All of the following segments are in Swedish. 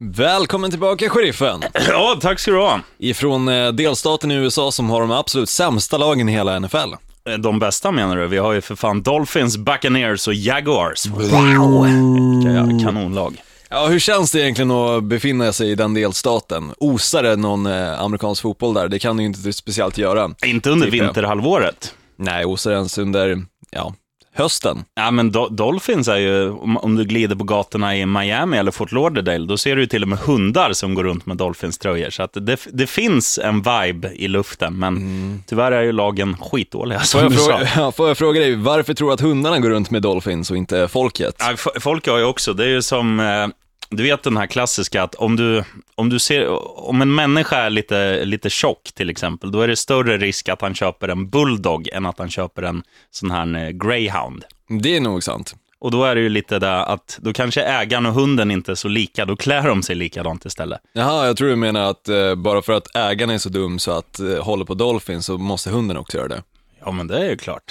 Välkommen tillbaka sheriffen! Ja, tack ska du ha. Ifrån eh, delstaten i USA som har de absolut sämsta lagen i hela NFL. Eh, De bästa menar du? Vi har ju för fan Dolphins, Buccaneers och Jaguars. Wow! Vilka kanonlag. Ja, hur känns det egentligen att befinna sig i den delstaten? Osar det någon eh, amerikansk fotboll där? Det kan det ju inte speciellt göra. Inte under Typ, vinterhalvåret. Nej, osar det ens under, ja, hösten. Ja, men Do- Dolphins är ju, om, du glider på gatorna i Miami eller Fort Lauderdale, då ser du ju till och med hundar som går runt med Dolphins-tröjor. Så att det, det finns en vibe i luften, men tyvärr är ju lagen skitdåliga, Får som jag, du sa. fråga, ja, får jag fråga dig, varför tror du att hundarna går runt med Dolphins och inte folket? Ja, folk har ju också, det är ju som, eh, du vet den här klassiska att om du, om du ser, om en människa är lite, lite tjock till exempel, då är det större risk att han köper en bulldog än att han köper en sån här eh, greyhound. Det är nog sant. Och då är det ju lite där att, då kanske ägaren och hunden inte är så lika, då klär de sig likadant istället. Jaha, jag tror du menar att eh, bara för att ägaren är så dum så att eh, håller på Dolphins så måste hunden också göra det. Ja, men det är ju klart.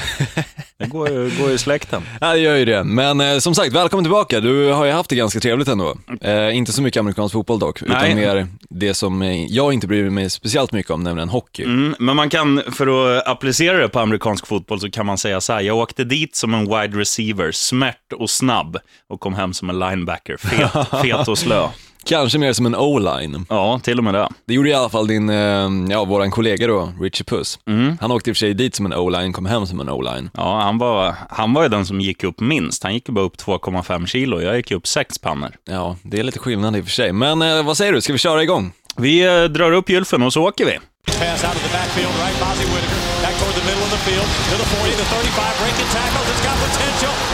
Det går ju, går ju i släkten. Ja, det gör ju det. Men eh, som sagt, välkommen tillbaka. Du har ju haft det ganska trevligt ändå. Eh, inte så mycket amerikansk fotboll dock, utan Nej. mer det som eh, jag inte bryr mig speciellt mycket om, nämligen hockey. Mm, men man kan, för att applicera det på amerikansk fotboll, så kan man säga så här, jag åkte dit som en wide receiver, smärt och snabb, och kom hem som en linebacker, fet, fet och slö. Kanske mer som en o-line. Ja, till och med det. Det gjorde i alla fall din, eh, ja, våran kollega då, Richie Puss. Han åkte i och för sig dit som en o-line, kom hem som en o-line. Ja, han var, han var ju den som gick upp minst. Han gick bara upp 2,5 kilo, jag gick upp 6 pannor. Ja, det är lite skillnad i och för sig. Men eh, vad säger du, ska vi köra igång? Vi eh, drar upp gylfen och så åker vi. Pass out of the backfield, right? Mozzie Whitaker back toward the middle of the field to the 40, the 35, breaking tackles. It's got potential.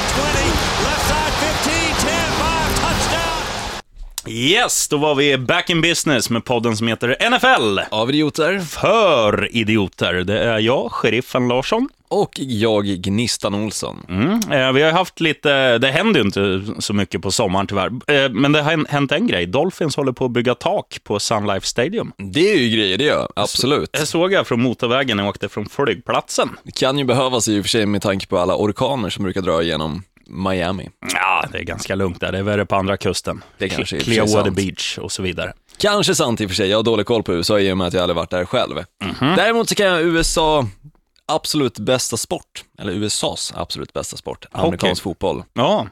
Yes, då var vi back in business med podden som heter NFL. Av idioter. För idioter. Det är jag, sheriffen Larsson. Och jag, Gnistan Olsson. Mm. Eh, vi har haft lite, det händer ju inte så mycket på sommaren tyvärr, eh, men det har hänt en grej. Dolphins håller på att bygga tak på Sun Life Stadium. Det är ju grejer, det gör absolut. Det såg jag från motorvägen när jag åkte från flygplatsen. Det kan ju behövas i och för sig med tanke på alla orkaner som brukar dra igenom Miami. Ja, det är ganska lugnt där. Det är värre på andra kusten. Det kanske är Clearwater. Beach och så vidare. Kanske sant i och för sig, jag har dålig koll på USA i och med att jag aldrig varit där själv. Däremot så kan jag USA absolut bästa sport, eller USAs absolut bästa sport, amerikansk fotboll. Ja.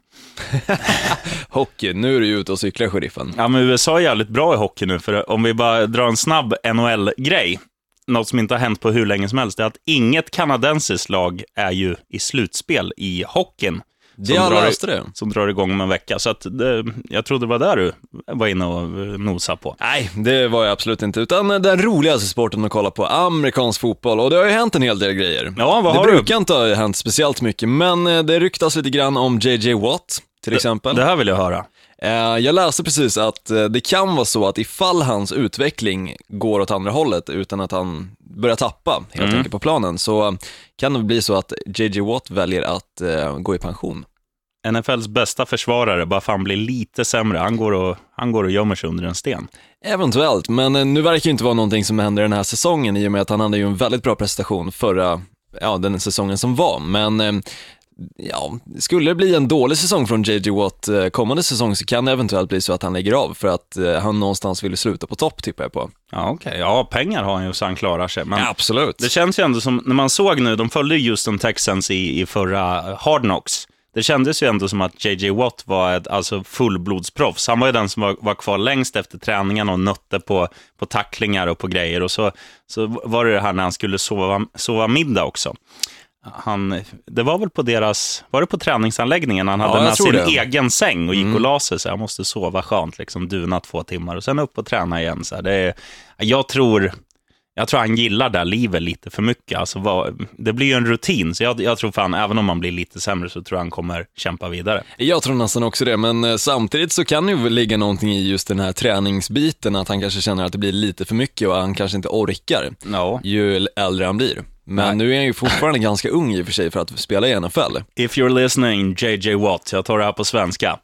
Hockey, nu är du ju ute och cyklar, sheriffen. ja, men USA är jävligt bra i hockey nu, för om vi bara drar en snabb NHL-grej, något som inte har hänt på hur länge som helst, det är att inget kanadensiskt lag är ju i slutspel i hockeyn. Det som jag drar- läste det. Som drar igång om en vecka. Så att det, jag trodde det var där du var inne och nosade på. Nej, det var jag absolut inte, utan den roligaste sporten att kolla på, amerikansk fotboll. Och det har ju hänt en hel del grejer. Ja, vad det har du? brukar inte ha hänt speciellt mycket, men eh, det ryktas lite grann om JJ Watt, till exempel. Det här vill jag höra. Eh, Jag läste precis att eh, det kan vara så att ifall hans utveckling går åt andra hållet utan att han börjar tappa helt Mm. enkelt på planen så kan det bli så att JJ Watt väljer att eh, gå i pension. NFLs bästa försvarare, bara för han blir lite sämre. Han går och, han går och gömmer sig under en sten. Eventuellt, men nu verkar det inte vara någonting som händer den här säsongen i och med att han hade ju en väldigt bra prestation förra, ja den säsongen som var, men Ja, skulle det bli en dålig säsong från JJ Watt eh, kommande säsong så kan det eventuellt bli så att han lägger av för att eh, han någonstans vill sluta på topp tippar jag på. Ja, okej. Ja, pengar har han ju så han klarar sig. Men absolut. det känns ju ändå som, när man såg nu, de följde ju Houston Texans i, i förra Hard Knocks. Det kändes ju ändå som att JJ Watt var ett alltså fullblodsproffs. Han var ju den som var, var kvar längst efter träningen och nötte på, på tacklingar och på grejer. Och så, så var det det här när han skulle sova, sova middag också. Han, det var väl på deras, var det på träningsanläggningen han hade med sin det. Mm. egen säng och gick och la sig så jag måste sova skönt, liksom duna två timmar och sen upp och träna igen. Så det är, jag tror, jag tror han gillar det här livet lite för mycket. Alltså, vad, det blir ju en rutin, så jag, jag tror fan, även om man blir lite sämre så tror jag han kommer kämpa vidare. Jag tror nästan också det, men eh, samtidigt så kan det ju ligga någonting i just den här träningsbiten, att han kanske känner att det blir lite för mycket och han kanske inte orkar Ja. ju äldre han blir. Men Nej. nu är han ju fortfarande ganska ung i och för sig för att spela i NFL. If you're listening, JJ Watt, jag tar det här på svenska.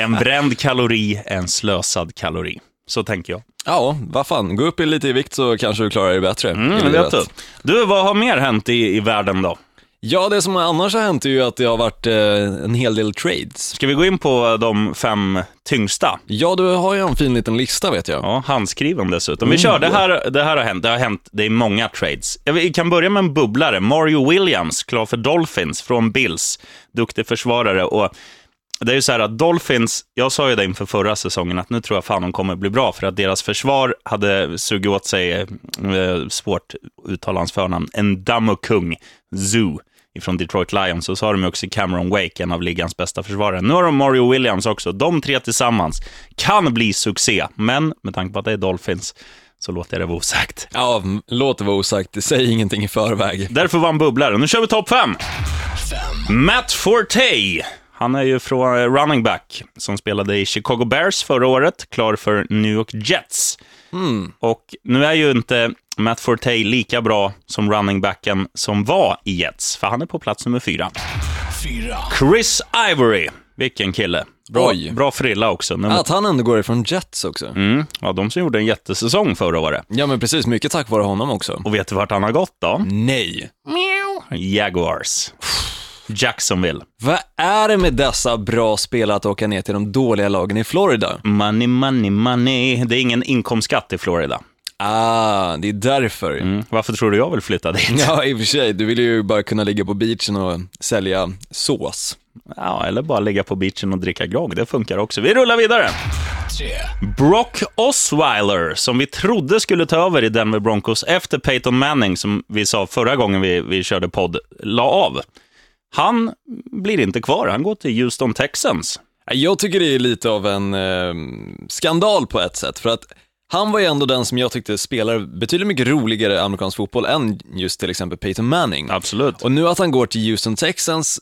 En bränd kalori, en slösad kalori. Så tänker jag. Ja, vad fan, gå upp i lite i vikt så kanske du klarar dig bättre Mm, vet du. du, vad har mer hänt i, i världen då? Ja, det som annars har hänt är ju att det har varit eh, en hel del trades. Ska vi gå in på de fem tyngsta? Ja, du har ju en fin liten lista vet jag. Ja, handskriven dessutom. Vi kör, det här, det här har hänt. Det har hänt, det är många trades. Vi kan börja med en bubblare. Mario Williams, klar för Dolphins från Bills. Duktig försvarare. Och det är ju så här att Dolphins, jag sa ju det inför förra säsongen, att nu tror jag fan de kommer bli bra, för att deras försvar hade sugit åt sig, eh, svårt uttala hans förnamn, en Kung Zoo från Detroit Lions. Och så har de också Cameron Wake, en av ligans bästa försvarare. Nu har de Mario Williams också. De tre tillsammans kan bli succé, men med tanke på att det är Dolphins så låter jag det vara osagt. Ja, låt det vara osagt. Säg ingenting i förväg. Därför var han bubblare. Nu kör vi topp fem. Matt Forte. Han är ju från eh, running back som spelade i Chicago Bears förra året, klar för New York Jets. Mm. Och nu är ju inte Matt Forte lika bra som running backen som var i Jets, för han är på plats nummer fyra. fyra. Chris Ivory, vilken kille. Bra, bra frilla också. Nummer... Att han ändå går ifrån Jets också. Mm, ja, de som gjorde en jättesäsong förra året. Ja, men precis. Mycket tack vare honom också. Och vet du vart han har gått då? Nej. Jaguars. Jacksonville. Vad är det med dessa bra spelare att åka ner till de dåliga lagen i Florida? Money, money, money. Det är ingen inkomstskatt i Florida. Ah, det är därför. Mm. Varför tror du jag vill flytta dit? Ja, i och för sig. Du vill ju bara kunna ligga på beachen och sälja sås. Ja, eller bara ligga på beachen och dricka grogg. Det funkar också. Vi rullar vidare. Brock Osweiler, som vi trodde skulle ta över i Denver Broncos efter Peyton Manning, som vi sa förra gången vi, vi körde podd, la av. Han blir inte kvar. Han går till Houston Texans. Jag tycker det är lite av en eh, skandal på ett sätt, för att han var ju ändå den som jag tyckte spelar betydligt mycket roligare amerikansk fotboll än just till exempel Peyton Manning. Absolut. Och nu att han går till Houston Texans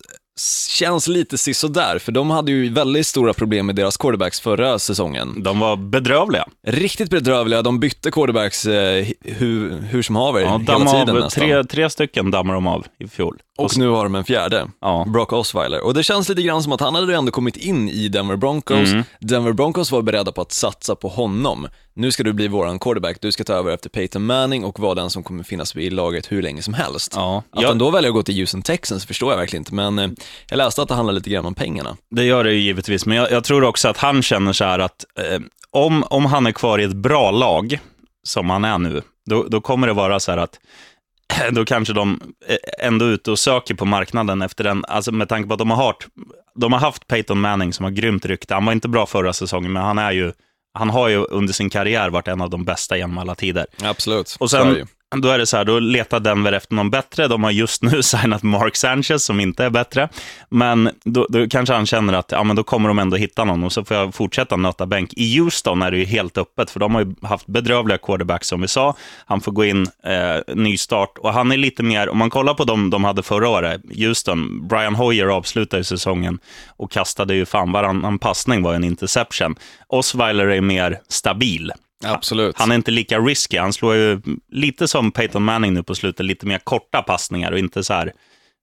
känns lite sisådär, för de hade ju väldigt stora problem med deras quarterbacks förra säsongen. De var bedrövliga. Riktigt bedrövliga. De bytte quarterbacks eh, hur, hur som haver ja, hela tiden av, nästan. Tre, tre stycken dammar de av i fjol. Och nu har de en fjärde, ja. Brock Osweiler. Och det känns lite grann som att han hade ändå kommit in i Denver Broncos. Mm. Denver Broncos var beredda på att satsa på honom. Nu ska du bli våran quarterback, du ska ta över efter Peyton Manning och vara den som kommer finnas i laget hur länge som helst. Ja. Att jag... han då väljer att gå till Houston Texans förstår jag verkligen inte, men eh, jag läste att det handlar lite grann om pengarna. Det gör det ju givetvis, men jag, jag tror också att han känner så här att eh, om, om han är kvar i ett bra lag, som han är nu, då, då kommer det vara så här att då kanske de är ändå ute och söker på marknaden efter den, alltså med tanke på att de har, hört, de har haft Peyton Manning som har grymt rykte. Han var inte bra förra säsongen, men han är ju han har ju under sin karriär varit en av de bästa genom alla tider. Absolut. Och sen, då är det så här, då letar Denver efter någon bättre. De har just nu signat Mark Sanchez som inte är bättre. Men då, då kanske han känner att ja, men då kommer de ändå hitta någon och så får jag fortsätta nöta bänk. I Houston är det ju helt öppet, för de har ju haft bedrövliga quarterbacks som vi sa. Han får gå in, eh, nystart och han är lite mer, om man kollar på dem de hade förra året, Houston, Brian Hoyer avslutade säsongen och kastade ju fan varannan passning var en interception. Osweiler är mer stabil. Absolut. Han är inte lika risky. Han slår ju lite som Peyton Manning nu på slutet, lite mer korta passningar och inte så här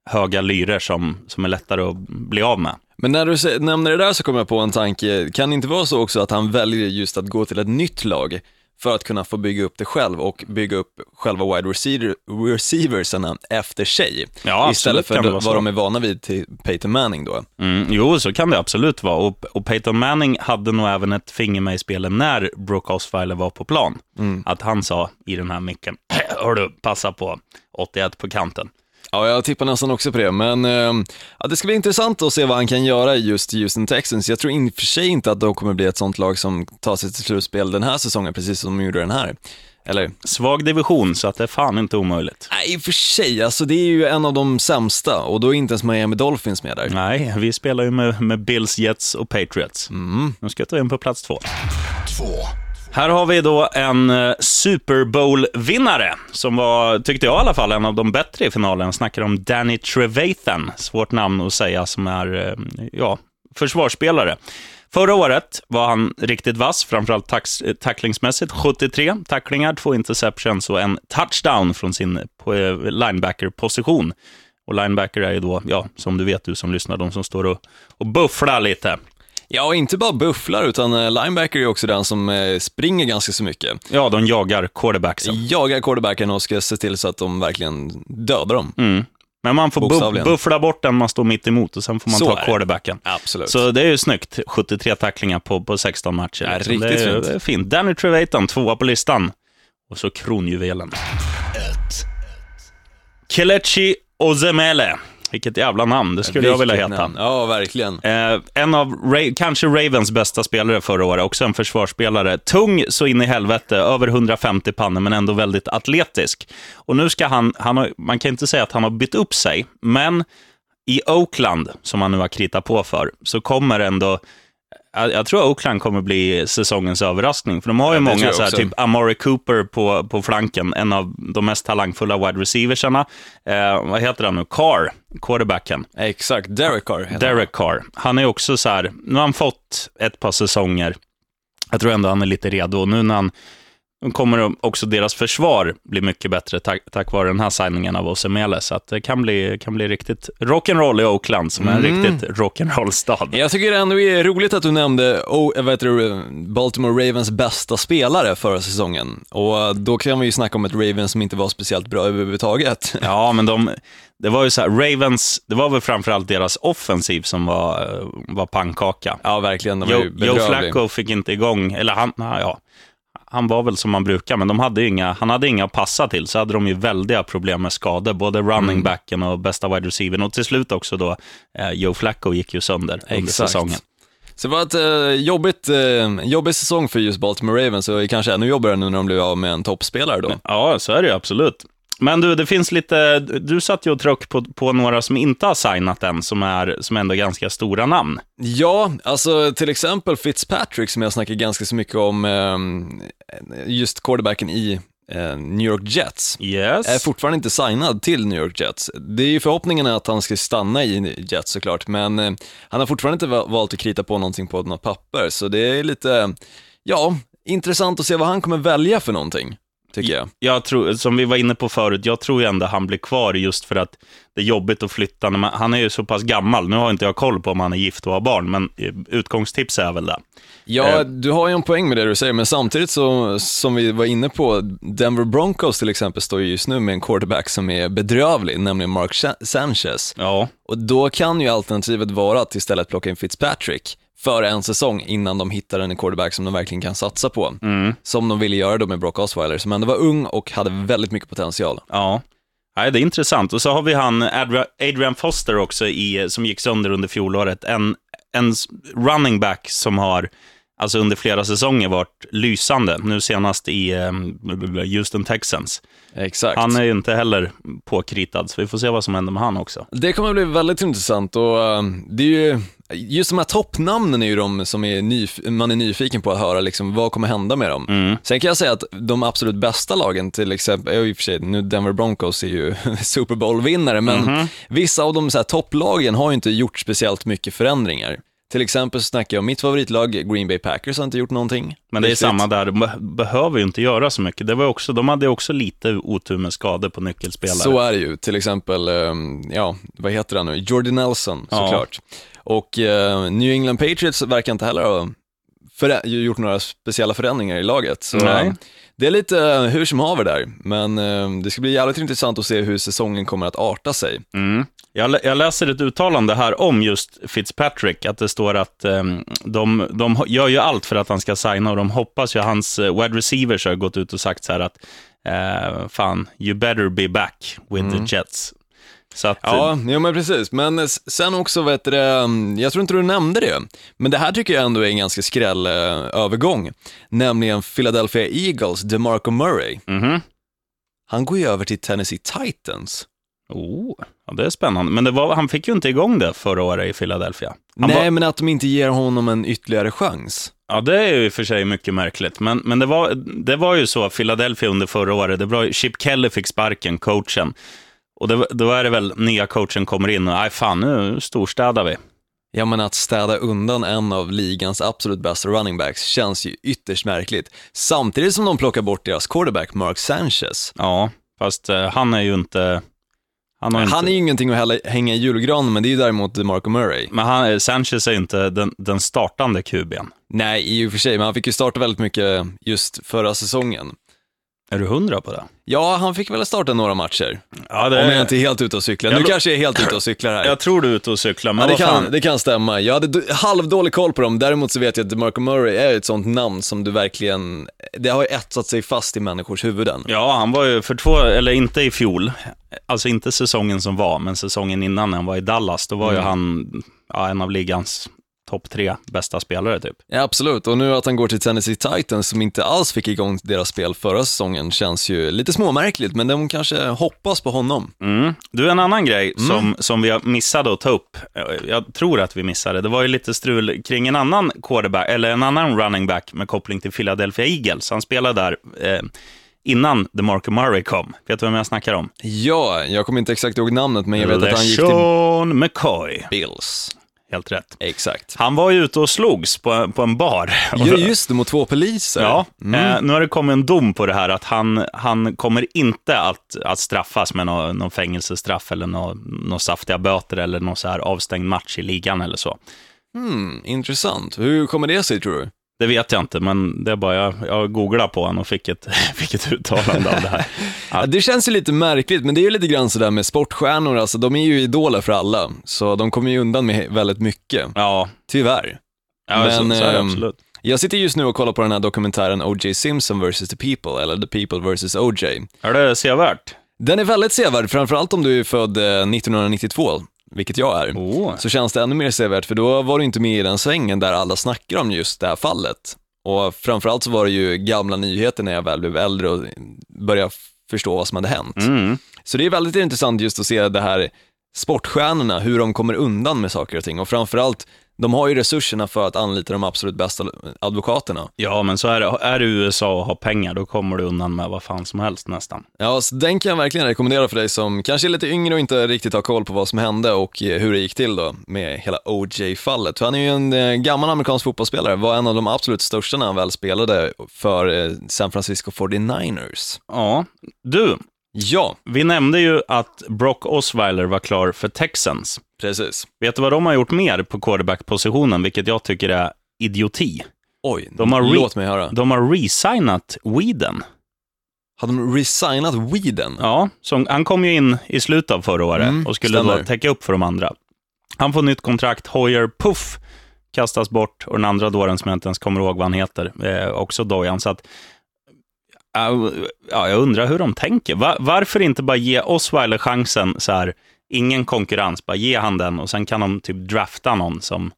höga lyror som, som är lättare att bli av med. Men när du nämner det där så kommer jag på en tanke, kan det inte vara så också att han väljer just att gå till ett nytt lag för att kunna få bygga upp det själv och bygga upp själva wide receiver, receiversarna efter sig. Ja, Istället för vad de är vana vid till Peyton Manning då. Mm, jo, så kan det absolut vara. Och, och Peyton Manning hade nog även ett finger med i spelet när Brook Osweiler var på plan. Mm. Att han sa i den här micken, hördu, passa på 81 på kanten. Ja, jag tippar nästan också på det, men eh, ja, det ska bli intressant att se vad han kan göra i just Houston Texans. Jag tror i och för sig inte att de kommer bli ett sånt lag som tar sig till slutspel den här säsongen, precis som de gjorde den här. Eller? Svag division, så att det är fan inte omöjligt. Nej, i och för sig. Alltså, det är ju en av de sämsta och då är inte ens Miami Dolphins med där. Nej, vi spelar ju med, med Bills, Jets och Patriots. Mm. Nu ska jag ta in på plats två. Två. Här har vi då en eh, Super Bowl-vinnare, som var, tyckte jag i alla fall, en av de bättre i finalen. Jag snackar om Danny Trevathan, svårt namn att säga, som är, eh, ja, försvarsspelare. Förra året var han riktigt vass, framförallt tax, tacklingsmässigt. 73 tacklingar, två interceptions och en touchdown från sin eh, linebacker-position. Och linebacker är ju då, ja, som du vet du som lyssnar, de som står och, och bufflar lite. Ja, inte bara bufflar, utan eh, linebacker är också den som eh, springer ganska så mycket. Ja, de jagar quarterbacksen. Jagar quarterbacken och ska se till så att de verkligen dödar dem. Mm. Men man får buffla bort den man står mitt emot och sen får man Så ta är quarterbacken. Absolut. Så det är ju snyggt. 73 tacklingar på, på 16 matcher. Ja, liksom. riktigt det är, fint. Det är fint. Danny Trevathan, tvåa på listan. Och så kronjuvelen. Kelechi Ozemele. Vilket jävla namn, det skulle jag vilja heta. namn. Ja, verkligen. Eh, en av, Ra- kanske Ravens bästa spelare förra året, också en försvarsspelare. Tung så in i helvete, över 150 pannor, men ändå väldigt atletisk. Och nu ska han, han har, man kan inte säga att han har bytt upp sig, men i Oakland, som han nu har kritat på för, så kommer ändå jag, tror Oakland kommer bli säsongens överraskning, för de har ju Ja, många, så här, typ Amari Cooper på, på flanken, en av de mest talangfulla wide receiversarna. Eh, vad heter han nu? Carr, quarterbacken. Exakt, Derek Carr heter Derek Carr. Han är också så här, nu har han fått ett par säsonger. Jag tror ändå han är lite redo. Och nu när han, kommer också deras försvar bli mycket bättre tack, tack vare den här signingen av Osemele. Så att det kan bli, kan bli riktigt rock'n'roll i Oakland, som är en Mm. riktigt rock'n'roll-stad. Jag tycker det ändå är roligt att du nämnde oh, heter det, Baltimore Ravens bästa spelare förra säsongen. Och då kan vi ju snacka om ett Ravens som inte var speciellt bra överhuvudtaget. Ja, men de, det var ju så här, Ravens, det var väl framförallt deras offensiv som var, eh, var pannkaka. Ja, verkligen. De var Joe, ju Joe bedrövlig. Flacco fick inte igång, eller han, ja, han var väl som man brukar, men de hade ju inga, han hade inga att passa till, så hade de ju väldiga problem med skador, både running Mm. backen och bästa wide receivern, och till slut också då, eh, Joe Flacco gick ju sönder under Exakt. säsongen. Så det var ett eh, jobbigt, eh, jobbig säsong för just Baltimore Ravens och kanske ännu jobbigare nu när de blev av med en toppspelare då. Ja, så är det ju absolut. Men du, det finns lite, du satt ju och tryck på, på några som inte har signat än, som är, som ändå är ganska stora namn. Ja, alltså till exempel Fitzpatrick som jag snackar ganska så mycket om, eh, just quarterbacken i eh, New York Jets. Yes. är fortfarande inte signad till New York Jets. Det är ju förhoppningen att han ska stanna i Jets såklart, men eh, han har fortfarande inte va- valt att krita på någonting på något papper, så det är lite, ja, intressant att se vad han kommer välja för någonting, tycker jag. Jag tror, som vi var inne på förut, jag tror ju ändå han blir kvar just för att det är jobbigt att flytta. Han är ju så pass gammal, nu har inte jag koll på om han är gift och har barn, men eh, utgångstips är väl det. Ja, Eh. du har ju en poäng med det du säger, men samtidigt så, som vi var inne på, Denver Broncos till exempel står ju just nu med en quarterback som är bedrövlig, nämligen Mark Sa- Sanchez. Ja, Och då kan ju alternativet vara att istället plocka in Fitzpatrick för en säsong innan de hittar en quarterback som de verkligen kan satsa på. mm, Som de ville göra då med Brock Osweiler, som ändå var ung och hade väldigt mycket potential. ja. Nej, det är intressant. Och så har vi han Adrian Foster också, i, som gick sönder under fjolåret. En, en running back som har alltså under flera säsonger varit lysande. Nu senast i eh, Houston Texans. Exakt. Han är ju inte heller påkritad, så vi får se vad som händer med han också. Det kommer att bli väldigt intressant och um, det är ju, just de här toppnamnen är ju de som är nyf- man är nyfiken på att höra liksom, vad kommer hända med dem. Mm. Sen kan jag säga att de absolut bästa lagen, till exempel, i och för sig, nu Denver Broncos är ju Super Bowl-vinnare, men Mhm. vissa av de så här topplagen har ju inte gjort speciellt mycket förändringar. Till exempel så snackar jag om mitt favoritlag, Green Bay Packers har inte gjort någonting. Men det är Riktigt. samma där, de be- behöver ju inte göra så mycket. Det var också, de hade också lite otur med skador på nyckelspelare. Så är det ju, till exempel, ehm, ja, vad heter han nu, Jordy Nelson Ja. Och eh, New England Patriots verkar inte heller ha gjort några speciella förändringar i laget. Så Nej. eh, det är lite eh, hur som haver där, men eh, det ska bli jävligt intressant att se hur säsongen kommer att arta sig. Mm. Jag, jag läser ett uttalande här om just Fitzpatrick, att det står att ehm, de, de gör ju allt för att han ska signa och de hoppas ju, hans uh, wide receivers har gått ut och sagt så här att, eh, fan, you better be back with the Jets. Så att, Ja, jo, men precis. Men sen också, vet du, mm, jag tror inte du nämnde det, men det här tycker jag ändå är en ganska skräll eh, övergång. Nämligen Philadelphia Eagles, DeMarco Murray. mhm. Han går ju över till Tennessee Titans. oh, ja, det är spännande. Men var, han fick ju inte igång det förra året i Philadelphia. Han Nej, var- men att de inte ger honom en ytterligare chans. Ja, det är ju i och för sig mycket märkligt. Men, men det, var, det var ju så, Philadelphia under förra året, det var, Chip Kelly fick sparken, coachen. Och det, då är det väl nya coachen kommer in och, nej fan, nu storstädar vi. Ja, men att städa undan en av ligans absolut bästa running backs känns ju ytterst märkligt. Samtidigt som de plockar bort deras quarterback Mark Sanchez. Ja, fast eh, han är ju inte... Han, har inte, Han är ju ingenting att hälla, hänga i julgranen, men det är ju däremot DeMarco Murray. Men han, Sanchez är ju inte den, den startande QB'n. Nej, i och för sig, men han fick ju starta väldigt mycket just förra säsongen. Är du hundra på det? Ja, han fick väl starta några matcher. Ja, Om jag inte är helt ute och cyklar. Jag Nu kanske jag är helt ute och cyklar här. Jag tror du är ute och cyklar, men Ja, det, vad fan. kan, det kan stämma. Jag hade halvdålig koll på dem. Däremot så vet jag att DeMarco Murray är ett sånt namn som du verkligen, det har ju etsat sig fast i människors huvuden. Ja, han var ju för två, eller inte i fjol, alltså inte säsongen som var, men säsongen innan när han var i Dallas, då var Mm. ju han ja, en av ligans topp tre bästa spelare typ. Ja, absolut, och nu att han går till Tennessee Titans som inte alls fick igång deras spel förra säsongen känns ju lite småmärkligt, men de kanske hoppas på honom. Mm. Du, en annan grej som, som vi har missade att ta upp, eh, jag tror att vi missade, det var ju lite strul kring en annan quarterback, eller en annan running back med koppling till Philadelphia Eagles. Han spelade där eh, innan DeMarco Murray kom. Vet du vem jag snackar om? Ja, jag kommer inte exakt ihåg namnet, men jag vet att han gick till LeSean McCoy. Bills. Helt rätt. Exakt. Han var ju ute och slogs på, på en bar. Ja, just det, mot två poliser. Ja, Mm. eh, nu har det kommit en dom på det här att han, han kommer inte att, att straffas med någon nå fängelsestraff eller några nå saftiga böter eller någon så här avstängd match i ligan eller så. Hmm, intressant. Hur kommer det sig tror du? Det vet jag inte, men det är bara jag, jag googlade på honom och fick ett, fick ett uttalande av det här. Ja, det känns ju lite märkligt, men det är ju lite grann sådär med sportstjärnor, alltså de är ju idoler för alla, så de kommer ju undan med väldigt mycket, Ja, tyvärr. ja Men, så, så är det ehm, absolut. Jag sitter just nu och kollar på den här dokumentären O.J. Simpson vs. The People, eller The People vs. O.J. Är det sevärt? Den är väldigt sevärd, framförallt om du är född eh, 1992, vilket jag är. Oh. Så känns det ännu mer sevärt, för då var du inte med i den svängen där alla snackar om just det här fallet. Och framförallt så var det ju gamla nyheter när jag väl blev äldre och började förstå vad som hade hänt. Mm. Så det är väldigt intressant just att se det här sportstjärnorna, hur de kommer undan med saker och ting. Och framförallt, de har ju resurserna för att anlita de absolut bästa advokaterna. Ja, men så är det. Är du i USA och har pengar, då kommer du undan med vad fan som helst nästan. Ja, så den kan jag verkligen rekommendera för dig som kanske är lite yngre och inte riktigt har koll på vad som hände och eh, hur det gick till då med hela OJ-fallet. Han är ju en eh, gammal amerikansk fotbollsspelare, var en av de absolut största när han väl spelade för eh, San Francisco 49ers. Ja, du, Ja, vi nämnde ju att Brock Osweiler var klar för Texans. Precis. Vet du vad de har gjort mer på quarterback-positionen, vilket jag tycker är idioti? Oj, De har låt mig höra. De har resignat Whedon. Har de resignat Whedon? Ja, som, han kom ju in i slutet av förra året Mm, och skulle stämmer. då täcka upp för de andra. Han får nytt kontrakt, Hoyer Puff kastas bort och den andra dåren som jag inte ens kommer ihåg vad han heter, eh, också Dojan. Så att, ja, jag undrar hur de tänker. Va, varför inte bara ge Osweiler chansen så här, ingen konkurrens, bara ge han den och sen kan de typ drafta någon som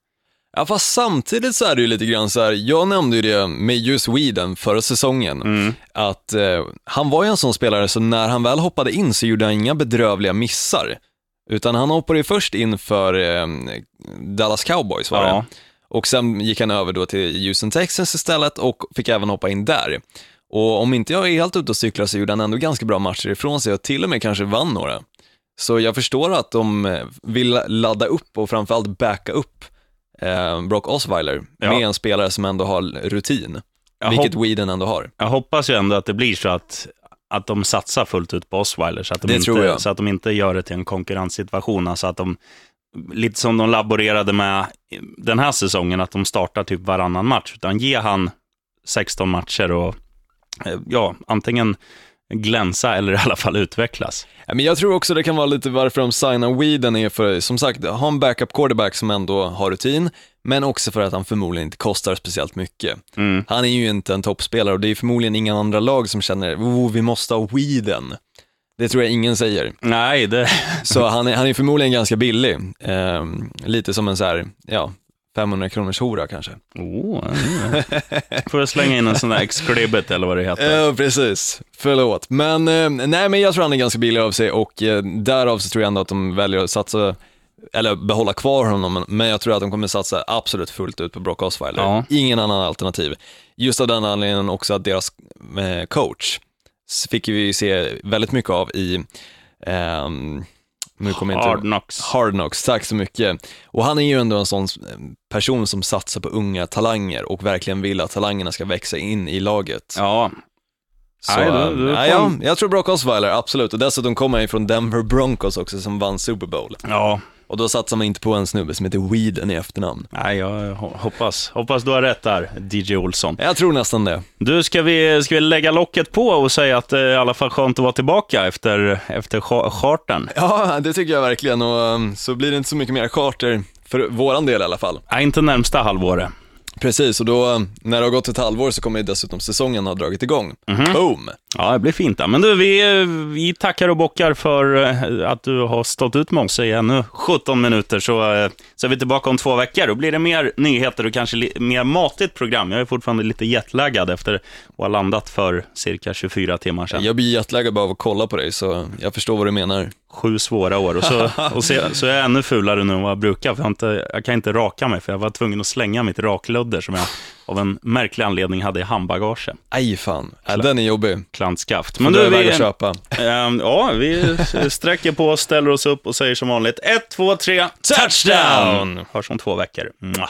Ja, fast samtidigt så är det ju lite grann så här, jag nämnde ju det med just Whedon förra säsongen, Mm. att eh, han var ju en sån spelare så när han väl hoppade in så gjorde han inga bedrövliga missar. Utan han hoppade ju först in för eh, Dallas Cowboys var Ja. det. Och sen gick han över då till Houston Texans istället och fick även hoppa in där. Och om inte jag är helt ute och cyklar så gjorde han ändå ganska bra matcher ifrån sig och till och med kanske vann några. Så jag förstår att de eh, vill ladda upp och framförallt backa upp eh, Brock Osweiler Ja. med en spelare som ändå har rutin, Jag vilket Whedon ändå har. Jag hoppas ju ändå att det blir så att, att de satsar fullt ut på Osweiler, så att, de Det inte, så att de inte gör det till en konkurrenssituation. Alltså att de, lite som de laborerade med den här säsongen, att de startar typ varannan match. Utan ge han 16 matcher och eh, ja, antingen glänsa eller i alla fall utvecklas. Men jag tror också det kan vara lite varför de signar Whedon är för, som sagt, ha en backup quarterback som ändå har rutin, men också för att han förmodligen inte kostar speciellt mycket. Mm. Han är ju inte en toppspelare och det är förmodligen inga andra lag som känner, oh, vi måste ha Whedon. Det tror jag ingen säger. Nej, det, Så han är, han är förmodligen ganska billig. Ehm, lite som en så här, ja, 500 kronors hora kanske. oh, mm. får jag slänga in en sån där exklibet eller vad det heter. Ja, precis. Förlåt. Men, eh, nej, men jag tror han är ganska billig av sig och eh, därav så tror jag ändå att de väljer att satsa, eller behålla kvar honom, men jag tror att de kommer satsa absolut fullt ut på Brock Osweiler. Ja. Ingen annan alternativ. Just av den anledningen också att deras eh, coach fick vi se väldigt mycket av i ehm, nu kommer inte Hard knocks. Hard Knocks, tack så mycket. Och han är ju ändå en sån eh, person som satsar på unga talanger och verkligen vill att talangerna ska växa in i laget. Ja, Så, Nej, du- du ja, får- ja, jag tror Brock Osweiler, absolut. Och dessutom kommer han ju från Denver Broncos också som vann Super Bowl. ja. Och då satsar man inte på en snubbe som heter Weeden i efternamn. Nej, jag ho- hoppas, hoppas du har rätt där, DJ Olsson. Jag tror nästan det. Du, ska vi, ska vi lägga locket på och säga att det är i alla fall skönt att vara tillbaka efter, efter cha- chartern? Ja, det tycker jag verkligen och um, så blir det inte så mycket mer charter, för våran del i alla fall. Nej, inte närmsta halvåret. Precis, och då um, när det har gått ett halvår så kommer ju dessutom säsongen ha dragit igång. Boom! Ja, det blir fint. Men du, vi, vi tackar och bockar för eh, att du har stått ut med oss i ännu 17 minuter, så, eh, så är vi tillbaka om två veckor. Då blir det mer nyheter och kanske mer matigt program. Jag är fortfarande lite jetlaggad efter att ha landat för cirka 24 timmar sedan. Jag blir jetlaggad bara av att kolla på dig, så jag förstår vad du menar. Sju svåra år och, så, och så, så är jag ännu fulare nu än vad jag brukar. För jag, inte, jag kan inte raka mig, för jag var tvungen att slänga mitt rakludder som jag av en märklig anledning hade i handbagage. Aj fan, ja, den är jobbig. Klantskaft. Men du vi, att köpa. Ehm, ja, vi sträcker på oss, ställer oss upp och säger som vanligt 1, 2, 3, Touchdown! Hörs om två veckor. Mwah.